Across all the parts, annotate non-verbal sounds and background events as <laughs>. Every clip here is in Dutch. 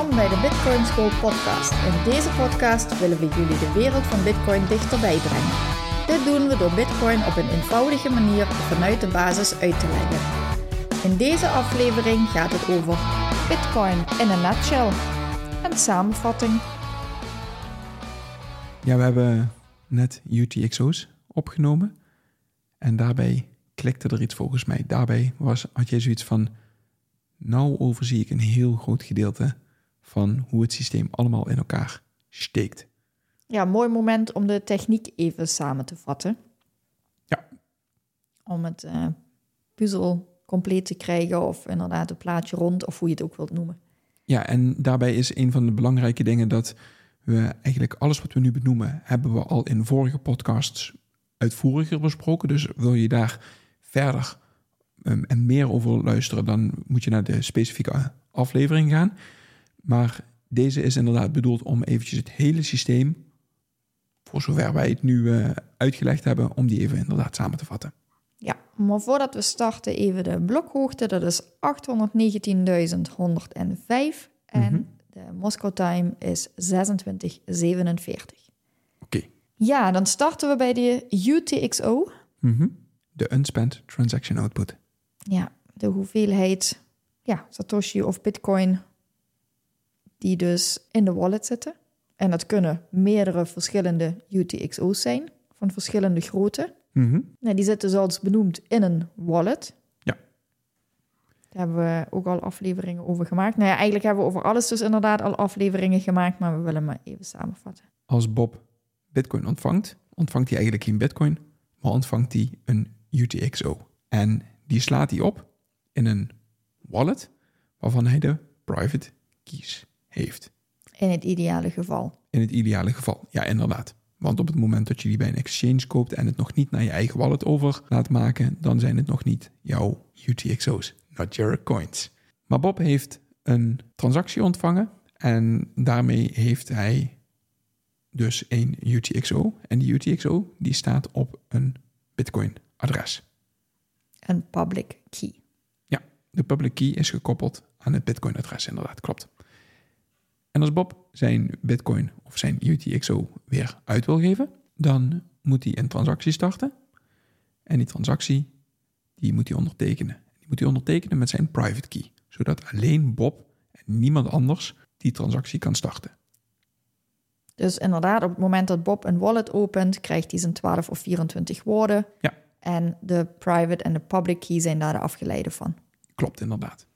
Welkom bij de Bitcoin School podcast. In deze podcast willen we jullie de wereld van Bitcoin dichterbij brengen. Dit doen we door Bitcoin op een eenvoudige manier vanuit de basis uit te leggen. In deze aflevering gaat het over Bitcoin in een nutshell. Een samenvatting. Ja, we hebben net UTXO's opgenomen. En daarbij klikte er iets volgens mij. Daarbij was, had jij zoiets van... Nou overzie ik een heel groot gedeelte van hoe het systeem allemaal in elkaar steekt. Ja, mooi moment om de techniek even samen te vatten. Ja. Om het uh, puzzel compleet te krijgen of inderdaad een plaatje rond of hoe je het ook wilt noemen. Ja, en daarbij is een van de belangrijke dingen dat we eigenlijk alles wat we nu benoemen, hebben we al in vorige podcasts uitvoeriger besproken. Dus wil je daar verder um, en meer over luisteren, dan moet je naar de specifieke aflevering gaan. Maar deze is inderdaad bedoeld om eventjes het hele systeem, voor zover wij het nu uh, uitgelegd hebben, om die even inderdaad samen te vatten. Ja, maar voordat we starten even de blokhoogte. Dat is 819.105 en Mhm. de Moscow time is 2647. Oké. Ja, dan starten we bij de UTXO. Mhm. De unspent transaction output. Ja, de hoeveelheid ja, Satoshi of Bitcoin die dus in de wallet zitten. En dat kunnen meerdere verschillende UTXO's zijn, van verschillende grootte. Nou, die zitten zoals benoemd in een wallet. Ja. Daar hebben we ook al afleveringen over gemaakt. Nou ja, eigenlijk hebben we over alles dus inderdaad al afleveringen gemaakt, maar we willen maar even samenvatten. Als Bob Bitcoin ontvangt, ontvangt hij eigenlijk geen Bitcoin, maar ontvangt hij een UTXO. En die slaat hij op in een wallet waarvan hij de private keys heeft. In het ideale geval. In het ideale geval, ja, inderdaad. Want op het moment dat je die bij een exchange koopt en het nog niet naar je eigen wallet over laat maken, dan zijn het nog niet jouw UTXO's, not your coins. Maar Bob heeft een transactie ontvangen en daarmee heeft hij dus een UTXO. En die UTXO die staat op een Bitcoin-adres. Een public key. Ja, de public key is gekoppeld aan het Bitcoin-adres, inderdaad, klopt. En als Bob zijn Bitcoin of zijn UTXO weer uit wil geven, dan moet hij een transactie starten. En die transactie, die moet hij ondertekenen. Die moet hij ondertekenen met zijn private key, zodat alleen Bob en niemand anders die transactie kan starten. Dus inderdaad, op het moment dat Bob een wallet opent, krijgt hij zijn 12 of 24 woorden. Ja. En de private en de public key zijn daar de afgeleide van. Klopt inderdaad.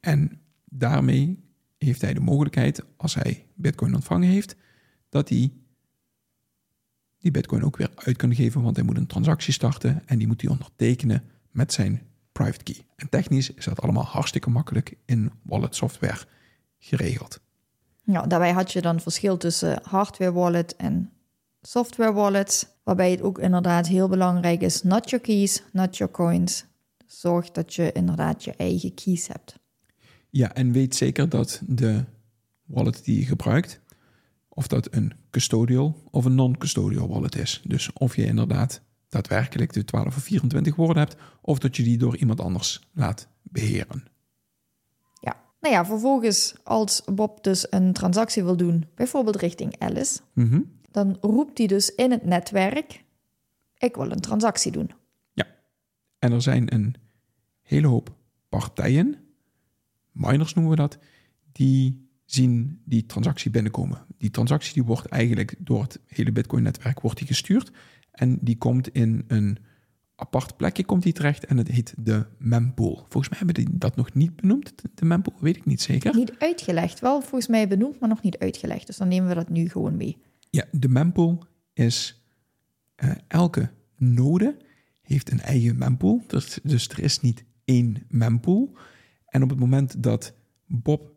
En daarmee heeft hij de mogelijkheid, als hij Bitcoin ontvangen heeft, dat hij die Bitcoin ook weer uit kan geven, want hij moet een transactie starten en die moet hij ondertekenen met zijn private key. En technisch is dat allemaal hartstikke makkelijk in wallet software geregeld. Ja, daarbij had je dan verschil tussen hardware wallet en software wallets, waarbij het ook inderdaad heel belangrijk is, not your keys, not your coins. Zorg dat je inderdaad je eigen keys hebt. Ja, en weet zeker dat de wallet die je gebruikt, of dat een custodial of een non-custodial wallet is. Dus of je inderdaad daadwerkelijk de 12 of 24 woorden hebt, of dat je die door iemand anders laat beheren. Ja, nou ja, vervolgens als Bob dus een transactie wil doen, bijvoorbeeld richting Alice, Mhm. dan roept hij dus in het netwerk, ik wil een transactie doen. En er zijn een hele hoop partijen, miners noemen we dat, die zien die transactie binnenkomen. Die transactie die wordt eigenlijk door het hele Bitcoin-netwerk wordt die gestuurd en die komt in een apart plekje komt die terecht en het heet de mempool. Volgens mij hebben die dat nog niet benoemd, de mempool, weet ik niet zeker. Niet uitgelegd, wel volgens mij benoemd, maar nog niet uitgelegd. Dus dan nemen we dat nu gewoon mee. Ja, de mempool is uh, elke node heeft een eigen mempool. Dus, dus er is niet één mempool. En op het moment dat Bob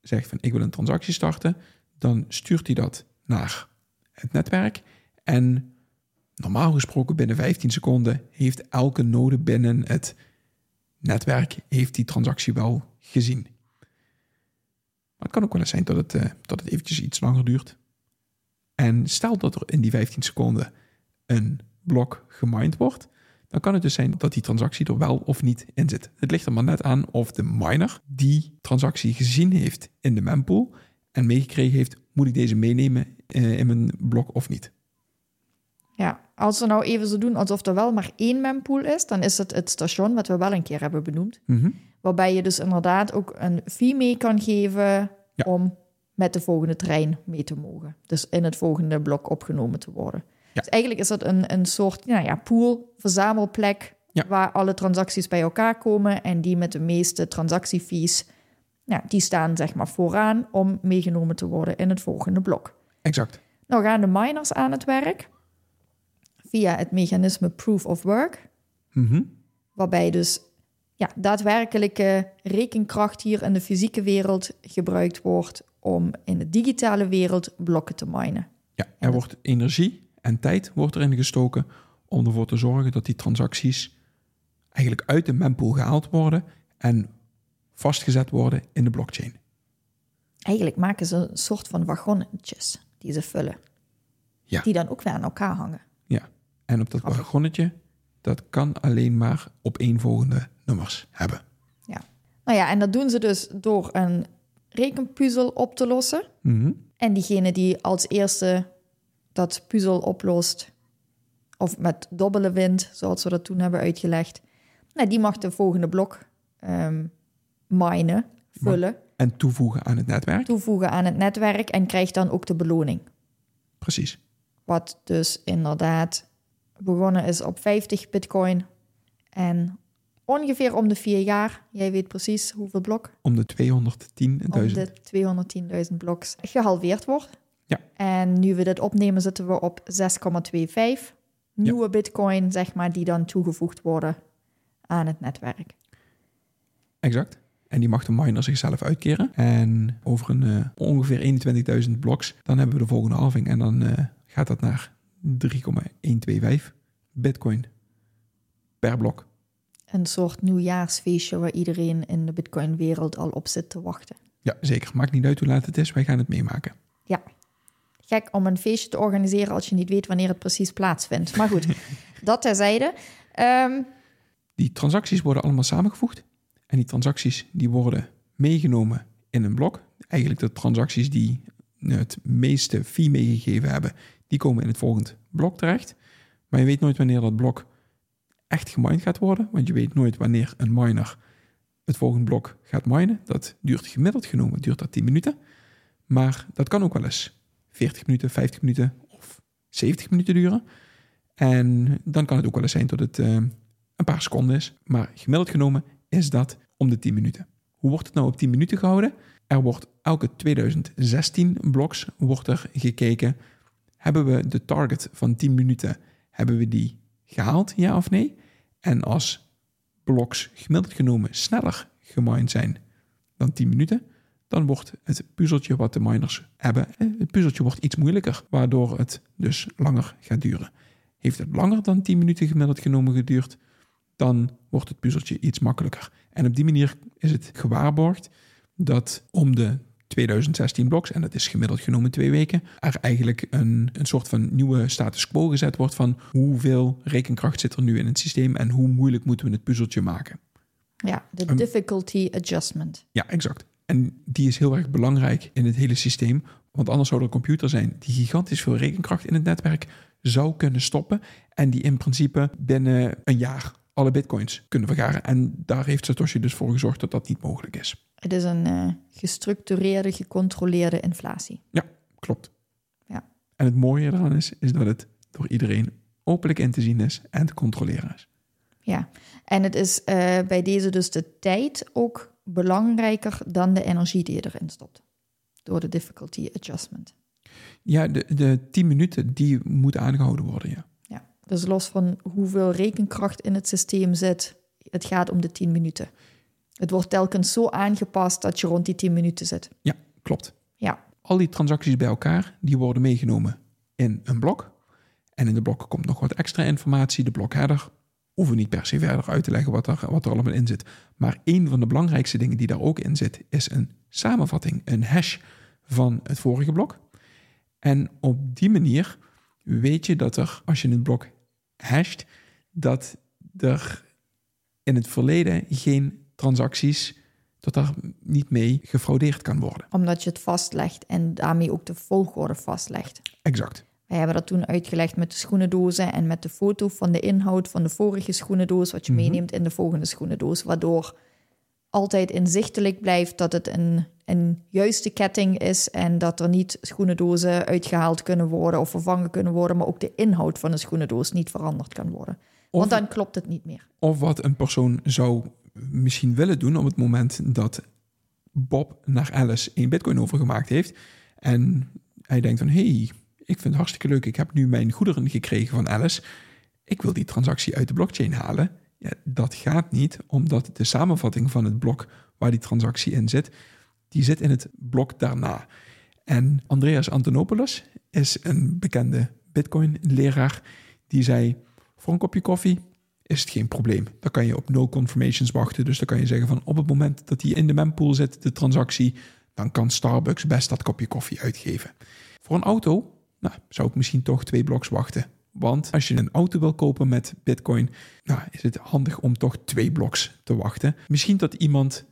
zegt van ik wil een transactie starten, dan stuurt hij dat naar het netwerk. En normaal gesproken binnen 15 seconden heeft elke node binnen het netwerk heeft die transactie wel gezien. Maar het kan ook wel eens zijn dat het, uh, dat het eventjes iets langer duurt. En stel dat er in die 15 seconden een blok gemined wordt, dan kan het dus zijn dat die transactie er wel of niet in zit. Het ligt er maar net aan of de miner die transactie gezien heeft in de mempool en meegekregen heeft, moet ik deze meenemen uh, in mijn blok of niet. Ja, als we nou even zo doen alsof er wel maar één mempool is, dan is het het station wat we wel een keer hebben benoemd. Mm Waarbij je dus inderdaad ook een fee mee kan geven Ja. om met de volgende trein mee te mogen. Dus in het volgende blok opgenomen te worden. Dus eigenlijk is dat een, een soort nou ja, pool, verzamelplek, waar alle transacties bij elkaar komen en die met de meeste transactiefees, nou, die staan zeg maar vooraan om meegenomen te worden in het volgende blok. Exact. Nou gaan de miners aan het werk via het mechanisme proof of work, Mhm. waarbij dus ja, daadwerkelijke rekenkracht hier in de fysieke wereld gebruikt wordt om in de digitale wereld blokken te minen. Ja, er wordt energie en tijd wordt erin gestoken om ervoor te zorgen dat die transacties eigenlijk uit de mempool gehaald worden en vastgezet worden in de blockchain. Eigenlijk maken ze een soort van wagonnetjes die ze vullen, Ja. die dan ook weer aan elkaar hangen. Ja. En op dat Grappig. wagonnetje, dat kan alleen maar opeenvolgende nummers hebben. Nou ja, en dat doen ze dus door een rekenpuzzel op te lossen. Mhm. En diegene die als eerste dat puzzel oplost, of met dobbele wind, zoals we dat toen hebben uitgelegd, nou, die mag de volgende blok ehm minen, vullen, En toevoegen aan het netwerk. toevoegen aan het netwerk en krijgt dan ook de beloning. Precies. Wat dus inderdaad begonnen is op 50 bitcoin en ongeveer om de vier jaar, jij weet precies hoeveel blok, Om de 210.000. om de 210.000 bloks gehalveerd wordt. Ja. En nu we dit opnemen zitten we op 6,25 nieuwe bitcoin, zeg maar, die dan toegevoegd worden aan het netwerk. Exact. En die mag de miner zichzelf uitkeren. En over een eh, ongeveer 21.000 bloks, dan hebben we de volgende halving. En dan eh, gaat dat naar 3,125 bitcoin per blok. Een soort nieuwjaarsfeestje waar iedereen in de bitcoin-wereld al op zit te wachten. Ja, zeker. Maakt niet uit hoe laat het is. Wij gaan het meemaken. Gek om een feestje te organiseren als je niet weet wanneer het precies plaatsvindt. Maar goed, <laughs> dat terzijde. Ehm, Die transacties worden allemaal samengevoegd. En die transacties die worden meegenomen in een blok. Eigenlijk de transacties die het meeste fee meegegeven hebben, die komen in het volgende blok terecht. Maar je weet nooit wanneer dat blok echt gemined gaat worden. Want je weet nooit wanneer een miner het volgende blok gaat minen. Dat duurt gemiddeld genomen, duurt dat 10 minuten. Maar dat kan ook wel eens 40 minuten, 50 minuten of 70 minuten duren. En dan kan het ook wel eens zijn dat het eh, een paar seconden is. Maar gemiddeld genomen is dat om de 10 minuten. Hoe wordt het nou op 10 minuten gehouden? Er wordt elke 2016 bloks wordt er gekeken. Hebben we de target van 10 minuten, hebben we die gehaald, ja of nee? En als bloks gemiddeld genomen sneller gemined zijn dan 10 minuten, dan wordt het puzzeltje wat de miners hebben, eh, het puzzeltje wordt iets moeilijker, waardoor het dus langer gaat duren. Heeft het langer dan 10 minuten gemiddeld genomen geduurd, dan wordt het puzzeltje iets makkelijker. En op die manier is het gewaarborgd dat om de 2016 bloks, en dat is gemiddeld genomen twee weken, er eigenlijk een, een soort van nieuwe status quo gezet wordt van hoeveel rekenkracht zit er nu in het systeem en hoe moeilijk moeten we het puzzeltje maken. ja, de difficulty adjustment. Ja, exact. En die is heel erg belangrijk in het hele systeem. Want anders zou er een computer zijn die gigantisch veel rekenkracht in het netwerk zou kunnen stoppen. En die in principe binnen een jaar alle bitcoins kunnen vergaren. En daar heeft Satoshi dus voor gezorgd dat dat niet mogelijk is. Het is een eh, gestructureerde, gecontroleerde inflatie. Klopt. Ja. En het mooie eraan is, is dat het door iedereen openlijk in te zien is en te controleren is. Ja, en het is eh, bij deze dus de tijd ook belangrijker dan de energie die je erin stopt. Door de difficulty adjustment. Ja, de, de 10 minuten die moeten aangehouden worden, ja. Ja, dus los van hoeveel rekenkracht in het systeem zit, het gaat om de 10 minuten. Het wordt telkens zo aangepast dat je rond die 10 minuten zit. Ja, klopt. Ja, Al die transacties bij elkaar, die worden meegenomen in een blok. En in de blok komt nog wat extra informatie, de blokheader. Hoeven niet per se verder uit te leggen wat er, wat er allemaal in zit. Maar een van de belangrijkste dingen die daar ook in zit, is een samenvatting, een hash van het vorige blok. En op die manier weet je dat er, als je het blok hasht, dat er in het verleden geen transacties, dat daar niet mee gefraudeerd kan worden. omdat je het vastlegt en daarmee ook de volgorde vastlegt. Exact. Wij hebben dat toen uitgelegd met de schoenendozen en met de foto van de inhoud van de vorige schoenendoos, wat je Mhm. meeneemt in de volgende schoenendoos, waardoor altijd inzichtelijk blijft dat het een, een juiste ketting is en dat er niet schoenendozen uitgehaald kunnen worden of vervangen kunnen worden, maar ook de inhoud van de schoenendoos niet veranderd kan worden. Want dan klopt het niet meer. Of wat een persoon zou misschien willen doen op het moment dat Bob naar Alice een bitcoin overgemaakt heeft. En hij denkt van, hé, hey, ik vind het hartstikke leuk. Ik heb nu mijn goederen gekregen van Alice. Ik wil die transactie uit de blockchain halen. Ja, dat gaat niet, omdat de samenvatting van het blok waar die transactie in zit, die zit in het blok daarna. En Andreas Antonopoulos is een bekende bitcoin-leraar die zei, voor een kopje koffie is het geen probleem. Dan kan je op no confirmations wachten. Dus dan kan je zeggen van op het moment dat die in de mempool zit, de transactie, dan kan Starbucks best dat kopje koffie uitgeven. Voor een auto, nou, zou ik misschien toch twee bloks wachten. Want als je een auto wil kopen met Bitcoin, nou, is het handig om toch twee bloks te wachten. Misschien dat iemand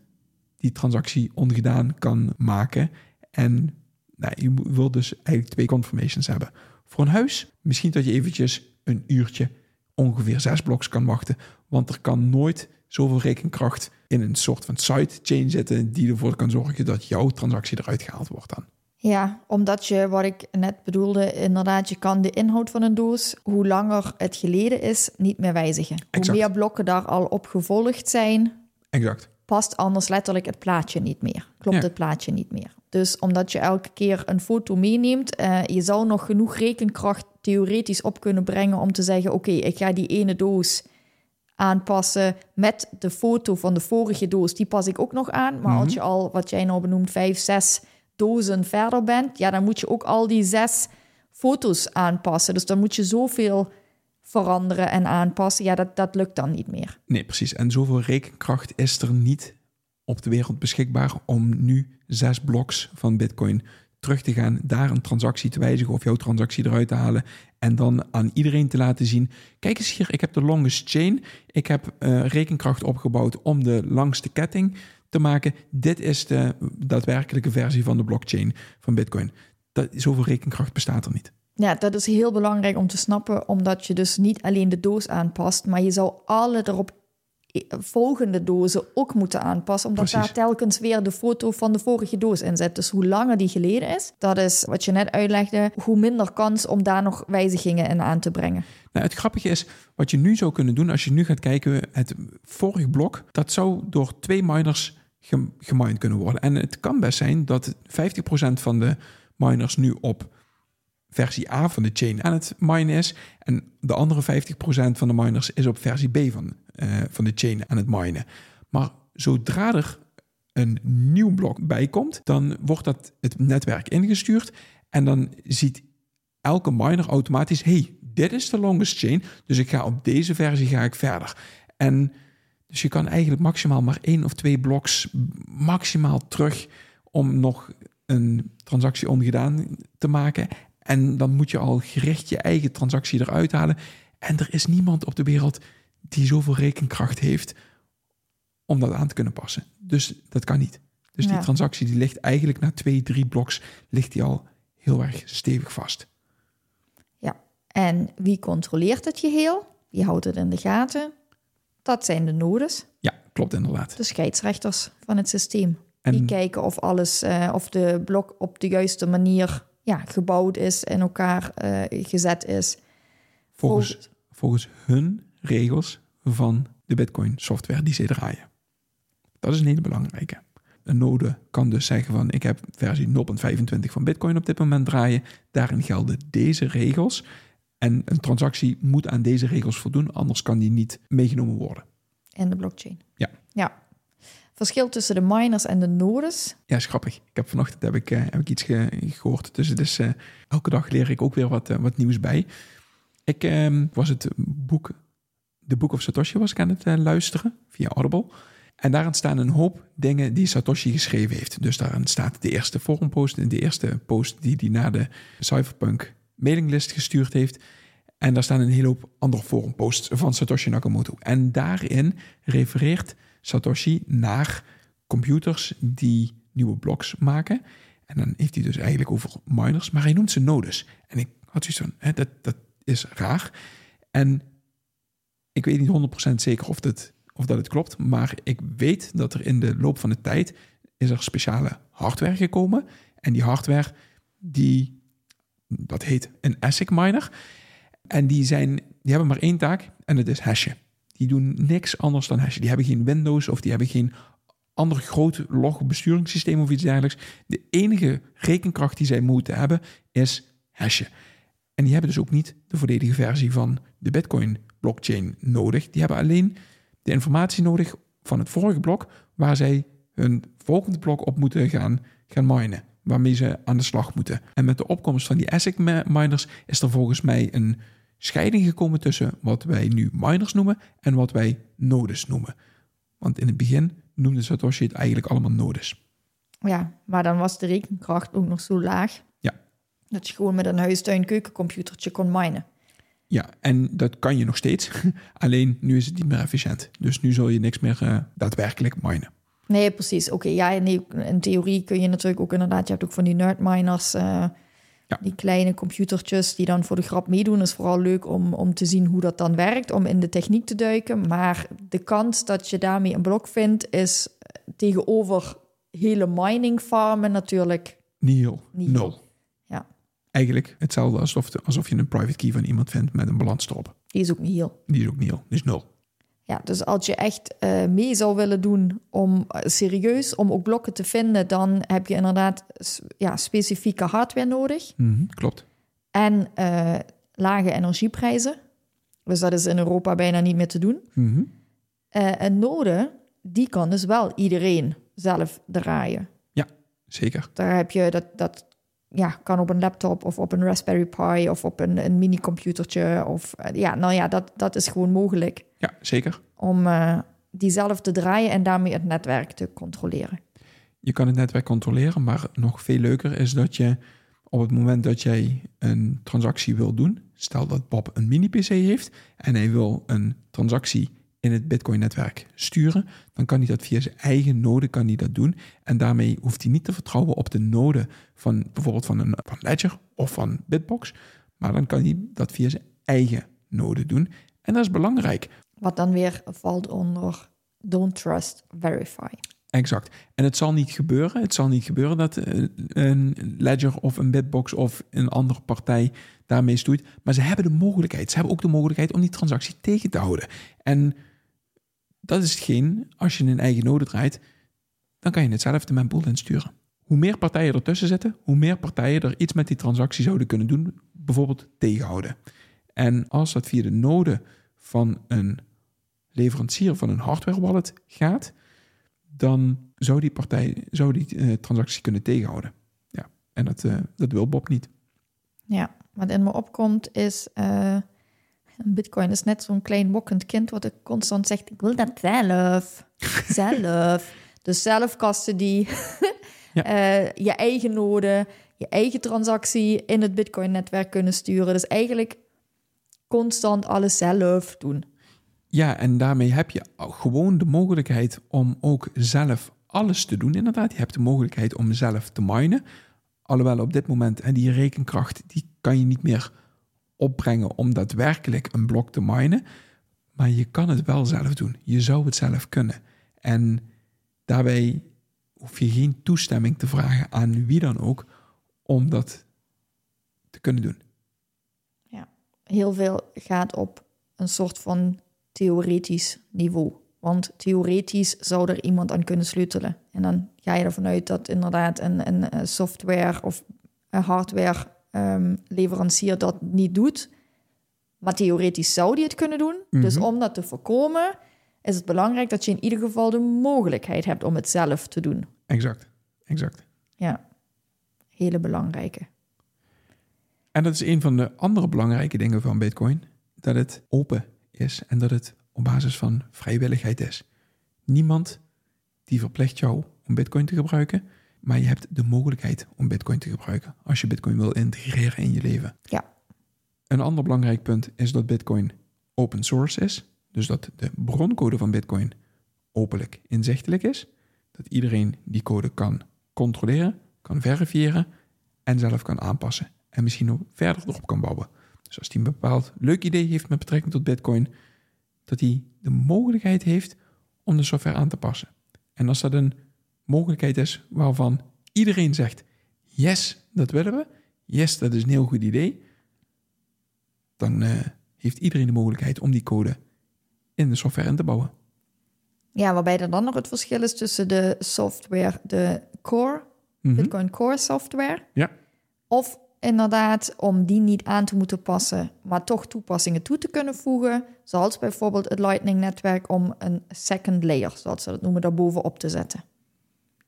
die transactie ongedaan kan maken. En nou, je wil dus eigenlijk twee confirmations hebben. Voor een huis, misschien dat je eventjes een uurtje ongeveer zes bloks kan wachten. Want er kan nooit zoveel rekenkracht in een soort van sidechain zitten die ervoor kan zorgen dat jouw transactie eruit gehaald wordt dan. Ja, omdat je, wat ik net bedoelde, inderdaad, je kan de inhoud van een doos, hoe langer het geleden is, niet meer wijzigen. Exact. Hoe meer blokken daar al op gevolgd zijn, Exact. past anders letterlijk het plaatje niet meer. Klopt Ja. het plaatje niet meer. Dus omdat je elke keer een foto meeneemt, eh, je zou nog genoeg rekenkracht theoretisch op kunnen brengen om te zeggen: oké, ik ga die ene doos aanpassen met de foto van de vorige doos. Die pas ik ook nog aan. Maar als je al, wat jij nou benoemt, vijf, zes dozen verder bent, ja, dan moet je ook al die zes foto's aanpassen. Dus dan moet je zoveel veranderen en aanpassen. Ja, dat, dat lukt dan niet meer. Nee, precies. En zoveel rekenkracht is er niet op de wereld beschikbaar om nu zes bloks van Bitcoin terug te gaan, daar een transactie te wijzigen of jouw transactie eruit te halen en dan aan iedereen te laten zien: kijk eens hier, ik heb de longest chain, ik heb eh, rekenkracht opgebouwd om de langste ketting te maken. Dit is de daadwerkelijke versie van de blockchain van Bitcoin. Dat, zoveel rekenkracht bestaat er niet. Ja, dat is heel belangrijk om te snappen, omdat je dus niet alleen de doos aanpast, maar je zou alle erop volgende dozen ook moeten aanpassen, omdat Precies. daar telkens weer de foto van de vorige doos in zit. Dus hoe langer die geleden is, dat is wat je net uitlegde, hoe minder kans om daar nog wijzigingen in aan te brengen. Nou, het grappige is, wat je nu zou kunnen doen, als je nu gaat kijken, het vorige blok, dat zou door twee miners gemined kunnen worden. En het kan best zijn dat 50% van de miners nu op versie A van de chain aan het minen is. En de andere 50% van de miners is op versie B van, eh, van de chain aan het minen. Maar zodra er een nieuw blok bij komt, dan wordt dat het netwerk ingestuurd. En dan ziet elke miner automatisch: hey, dit is de longest chain. Dus ik ga op deze versie ga ik verder. En dus je kan eigenlijk maximaal maar één of twee bloks maximaal terug om nog een transactie ongedaan te maken. En dan moet je al gericht je eigen transactie eruit halen. En er is niemand op de wereld die zoveel rekenkracht heeft om dat aan te kunnen passen. Dus dat kan niet. Dus die transactie die ligt eigenlijk na twee, drie bloks ligt die al heel erg stevig vast. Ja, en wie controleert het geheel? Wie houdt het in de gaten? Dat zijn de nodes, Ja, klopt inderdaad. de scheidsrechters van het systeem. En- Die kijken of alles, eh, of de blok op de juiste manier ja, gebouwd is en elkaar eh, gezet is. Volgens, volgens hun regels van de Bitcoin software die ze draaien. Dat is een hele belangrijke. een node kan dus zeggen van ik heb versie 0.25 van Bitcoin op dit moment draaien. Daarin gelden deze regels. En een transactie moet aan deze regels voldoen, anders kan die niet meegenomen worden. In de blockchain. Ja. Ja. Verschil tussen de miners en de nodes. Ja, is grappig. Ik heb vanochtend heb ik, uh, heb ik iets ge gehoord. Dus is, uh, elke dag leer ik ook weer wat, uh, wat nieuws bij. Ik ehm, was het boek, de Book of Satoshi was ik aan het luisteren via Audible. En daarin staan een hoop dingen die Satoshi geschreven heeft. Dus daarin staat de eerste forumpost en de eerste post die hij naar de Cypherpunk mailinglist gestuurd heeft. En daar staan een hele hoop andere forumposts van Satoshi Nakamoto. En daarin refereert Satoshi naar computers die nieuwe blocks maken. En dan heeft hij dus eigenlijk over miners, maar hij noemt ze nodes. En ik had zoiets van, dat, dat is raar. En ik weet niet 100% zeker of, of dat het klopt, maar ik weet dat er in de loop van de tijd is er speciale hardware gekomen. En die hardware, die, dat heet een ASIC miner. En die, zijn, die hebben maar één taak en dat is hashen. Die doen niks anders dan hashen. Die hebben geen Windows of die hebben geen ander groot log besturingssysteem of iets dergelijks. De enige rekenkracht die zij moeten hebben is hashen. En die hebben dus ook niet de volledige versie van de Bitcoin blockchain nodig. Die hebben alleen de informatie nodig van het vorige blok waar zij hun volgende blok op moeten gaan, gaan minen. Waarmee ze aan de slag moeten. En met de opkomst van die ASIC miners is er volgens mij een scheiding gekomen tussen wat wij nu miners noemen en wat wij nodes noemen. Want in het begin noemde Satoshi het eigenlijk allemaal nodes. Ja, maar dan was de rekenkracht ook nog zo laag. Ja. Dat je gewoon met een huistuin keukencomputertje kon minen. Ja, en dat kan je nog steeds. <laughs> Alleen nu is het niet meer efficiënt. Dus nu zul je niks meer uh, daadwerkelijk minen. Nee, precies. Oké, ja, nee, in theorie kun je natuurlijk ook inderdaad... Je hebt ook van die nerdminers... Uh, ja. Die kleine computertjes die dan voor de grap meedoen, is vooral leuk om, om te zien hoe dat dan werkt, om in de techniek te duiken. Maar de kans dat je daarmee een blok vindt, is tegenover hele mining farmen natuurlijk nihil. Nul. Ja. Eigenlijk hetzelfde alsof, alsof je een private key van iemand vindt met een balans erop. Die is ook nihil. Die is ook nihil. Die is nul. Ja, dus als je echt uh, mee zou willen doen om uh, serieus, om ook blokken te vinden, dan heb je inderdaad ja, specifieke hardware nodig. Mm -hmm, klopt. En uh, lage energieprijzen. Dus dat is in Europa bijna niet meer te doen. Mm -hmm. een node, die kan dus wel iedereen zelf draaien. Ja, zeker. Daar heb je dat, dat ja, kan op een laptop of op een Raspberry Pi of op een, een mini-computertje. Of ja, nou ja, dat, dat is gewoon mogelijk. Ja, zeker. Om uh, die zelf te draaien en daarmee het netwerk te controleren. Je kan het netwerk controleren, maar nog veel leuker is dat je op het moment dat jij een transactie wil doen, stel dat Bob een mini-PC heeft en hij wil een transactie in het Bitcoin-netwerk sturen, dan kan hij dat via zijn eigen node kan hij dat doen. En daarmee hoeft hij niet te vertrouwen op de node van bijvoorbeeld van, een, van Ledger of van Bitbox, maar dan kan hij dat via zijn eigen node doen. En dat is belangrijk. Wat dan weer valt onder don't trust, verify. Exact. En het zal niet gebeuren. Het zal niet gebeuren dat een Ledger of een Bitbox of een andere partij daarmee stoeit. Maar ze hebben de mogelijkheid. Ze hebben ook de mogelijkheid om die transactie tegen te houden. En dat is hetgeen, als je een eigen node draait, dan kan je hetzelfde met Bool insturen. Hoe meer partijen ertussen zitten, hoe meer partijen er iets met die transactie zouden kunnen doen, bijvoorbeeld tegenhouden. En als dat via de node van een leverancier van een hardware wallet gaat, dan zou die partij zou die uh, transactie kunnen tegenhouden. Ja, en dat, uh, dat wil Bob niet. Ja, wat in me opkomt is, uh, Bitcoin is net zo'n klein wokkend kind wat ik constant zegt, ik wil dat zelf, <laughs> zelf. Dus zelf die <laughs> ja. je eigen node, je eigen transactie in het Bitcoin-netwerk kunnen sturen. Dus eigenlijk constant alles zelf doen. Ja, en daarmee heb je gewoon de mogelijkheid om ook zelf alles te doen. Inderdaad, je hebt de mogelijkheid om zelf te minen. Alhoewel op dit moment, en die rekenkracht, die kan je niet meer opbrengen om daadwerkelijk een blok te minen. Maar je kan het wel zelf doen. Je zou het zelf kunnen. En daarbij hoef je geen toestemming te vragen aan wie dan ook om dat te kunnen doen. Ja, heel veel gaat op een soort van theoretisch niveau. Want theoretisch zou er iemand aan kunnen sleutelen. En dan ga je ervan uit dat inderdaad een, een software of een hardware ehm, leverancier dat niet doet. Maar theoretisch zou die het kunnen doen. Dus Mhm. om dat te voorkomen, is het belangrijk dat je in ieder geval de mogelijkheid hebt om het zelf te doen. Exact, exact. Ja, hele belangrijke. En dat is een van de andere belangrijke dingen van Bitcoin: dat het open is en dat het op basis van vrijwilligheid is. Niemand die verplicht jou om Bitcoin te gebruiken, maar je hebt de mogelijkheid om Bitcoin te gebruiken als je Bitcoin wil integreren in je leven. Ja. Een ander belangrijk punt is dat Bitcoin open source is, dus dat de broncode van Bitcoin openlijk inzichtelijk is, dat iedereen die code kan controleren, kan verifiëren en zelf kan aanpassen en misschien nog verder erop kan bouwen. Dus als hij een bepaald leuk idee heeft met betrekking tot Bitcoin, dat hij de mogelijkheid heeft om de software aan te passen. En als dat een mogelijkheid is waarvan iedereen zegt: yes, dat willen we, yes, dat is een heel goed idee, dan eh, heeft iedereen de mogelijkheid om die code in de software in te bouwen. Ja, waarbij er dan nog het verschil is tussen de software, de core, Mhm. Bitcoin Core software. Ja. Of inderdaad om die niet aan te moeten passen, maar toch toepassingen toe te kunnen voegen. Zoals bijvoorbeeld het Lightning-netwerk om een second layer, zoals ze dat noemen, daarbovenop te zetten.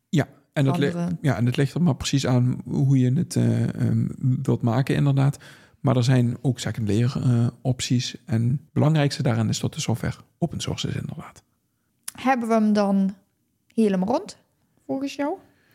Ja, en dat, li- Andere- ja, en dat ligt er maar precies aan hoe je het eh, ehm, wilt maken, inderdaad. Maar er zijn ook second layer eh, opties. En het belangrijkste daarin is dat de software open source is, inderdaad. Hebben we hem dan helemaal rond, volgens jou?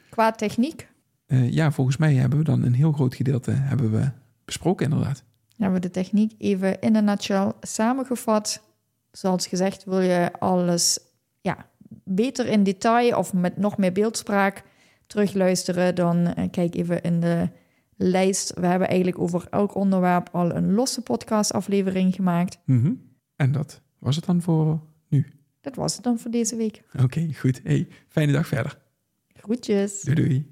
Qua techniek? Eh, ja, volgens mij hebben we dan een heel groot gedeelte hebben we besproken, inderdaad. hebben we de techniek even in een nutshell samengevat. Zoals gezegd, wil je alles ja, beter in detail of met nog meer beeldspraak terugluisteren, dan eh, kijk even in de lijst. We hebben eigenlijk over elk onderwerp al een losse podcastaflevering gemaakt. Mhm. En dat was het dan voor nu. Dat was het dan voor deze week. Oké, goed. Hey, fijne dag verder. Groetjes. Doei doei.